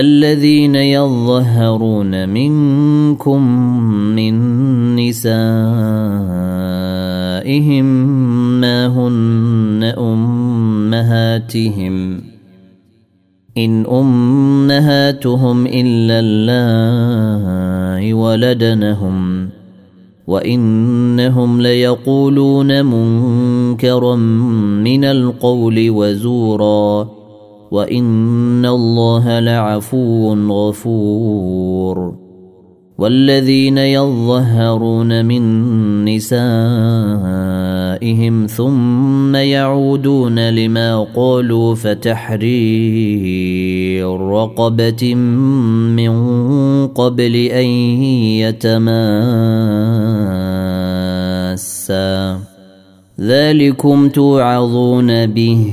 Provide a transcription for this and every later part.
الذين يظهرون منكم من نسائهم ما هن أمهاتهم. إن أمهاتهم إلا الله ولدنهم وإنهم ليقولون منكرا من القول وزورا. وان الله لعفو غفور. والذين يظهرون من نسائهم ثم يعودون لما قالوا فتحرير رقبه من قبل ان يتماسا. ذلكم توعظون به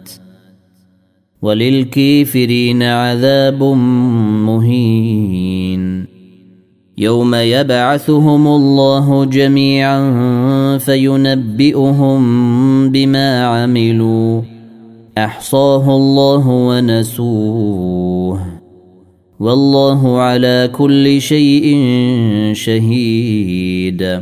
وللكافرين عذاب مهين. يوم يبعثهم الله جميعا فينبئهم بما عملوا. أحصاه الله ونسوه. والله على كل شيء شهيد.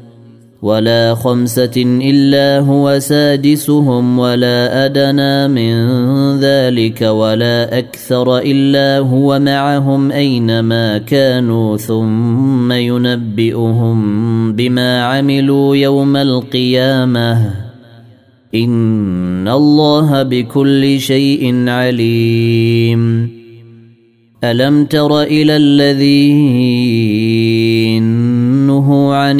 ولا خمسة إلا هو سادسهم ولا أدنى من ذلك ولا أكثر إلا هو معهم أينما كانوا ثم ينبئهم بما عملوا يوم القيامة. إن الله بكل شيء عليم. ألم تر إلى الذين نهوا عن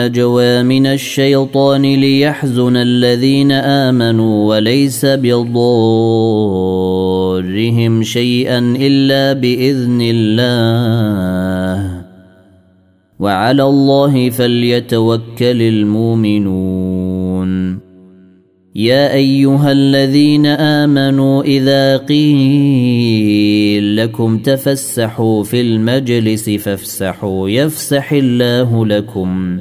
النجوى من الشيطان ليحزن الذين آمنوا وليس بضارهم شيئا إلا بإذن الله. وعلى الله فليتوكل المؤمنون. يا أيها الذين آمنوا إذا قيل لكم تفسحوا في المجلس فافسحوا يفسح الله لكم.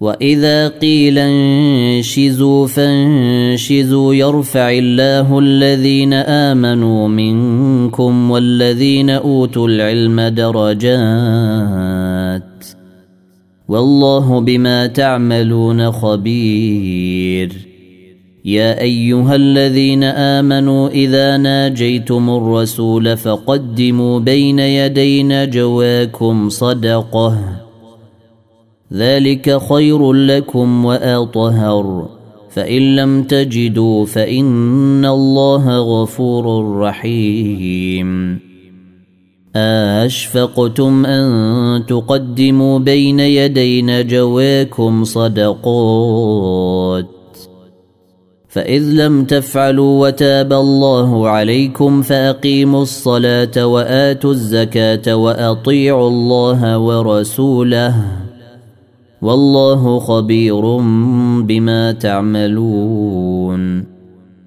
واذا قيل انشزوا فانشزوا يرفع الله الذين امنوا منكم والذين اوتوا العلم درجات والله بما تعملون خبير يا ايها الذين امنوا اذا ناجيتم الرسول فقدموا بين يدي نجواكم صدقه ذلك خير لكم وأطهر. فإن لم تجدوا فإن الله غفور رحيم. اشفقتم أن تقدموا بين يدي نجواكم صدقات. فإذ لم تفعلوا وتاب الله عليكم فأقيموا الصلاة وآتوا الزكاة وأطيعوا الله ورسوله. والله خبير بما تعملون.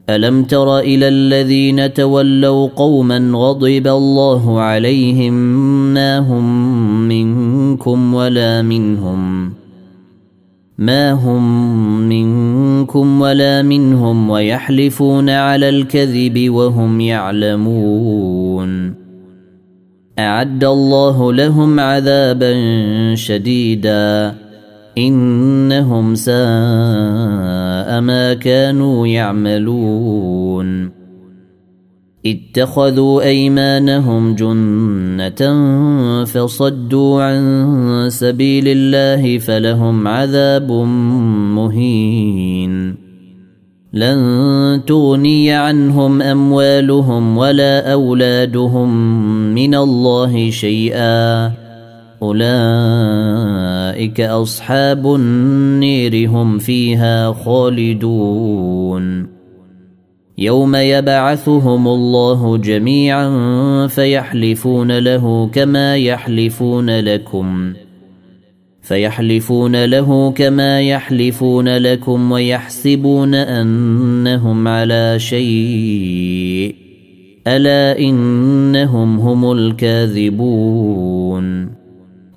ألم تر إلى الذين تولوا قوما غضب الله عليهم ما هم منكم ولا منهم؟ ما هم منكم ولا منهم ويحلفون على الكذب وهم يعلمون. أعد الله لهم عذابا شديدا. إنهم ساء ما كانوا يعملون. اتخذوا أيمانهم جنة فصدوا عن سبيل الله فلهم عذاب مهين. لن تغني عنهم أموالهم ولا أولادهم من الله شيئا. اولئك اصحاب النير هم فيها خالدون يوم يبعثهم الله جميعا فيحلفون له كما يحلفون لكم فيحلفون له كما يحلفون لكم ويحسبون انهم على شيء الا انهم هم الكاذبون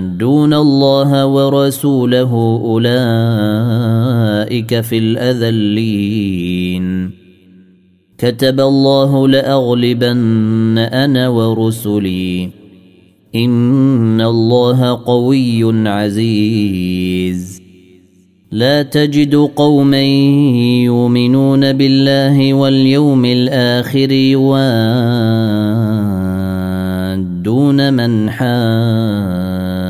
يحادون الله ورسوله أولئك في الأذلين. كتب الله لأغلبن أنا ورسلي. إن الله قوي عزيز. لا تجد قوما يؤمنون بالله واليوم الآخر يوادون من حاد.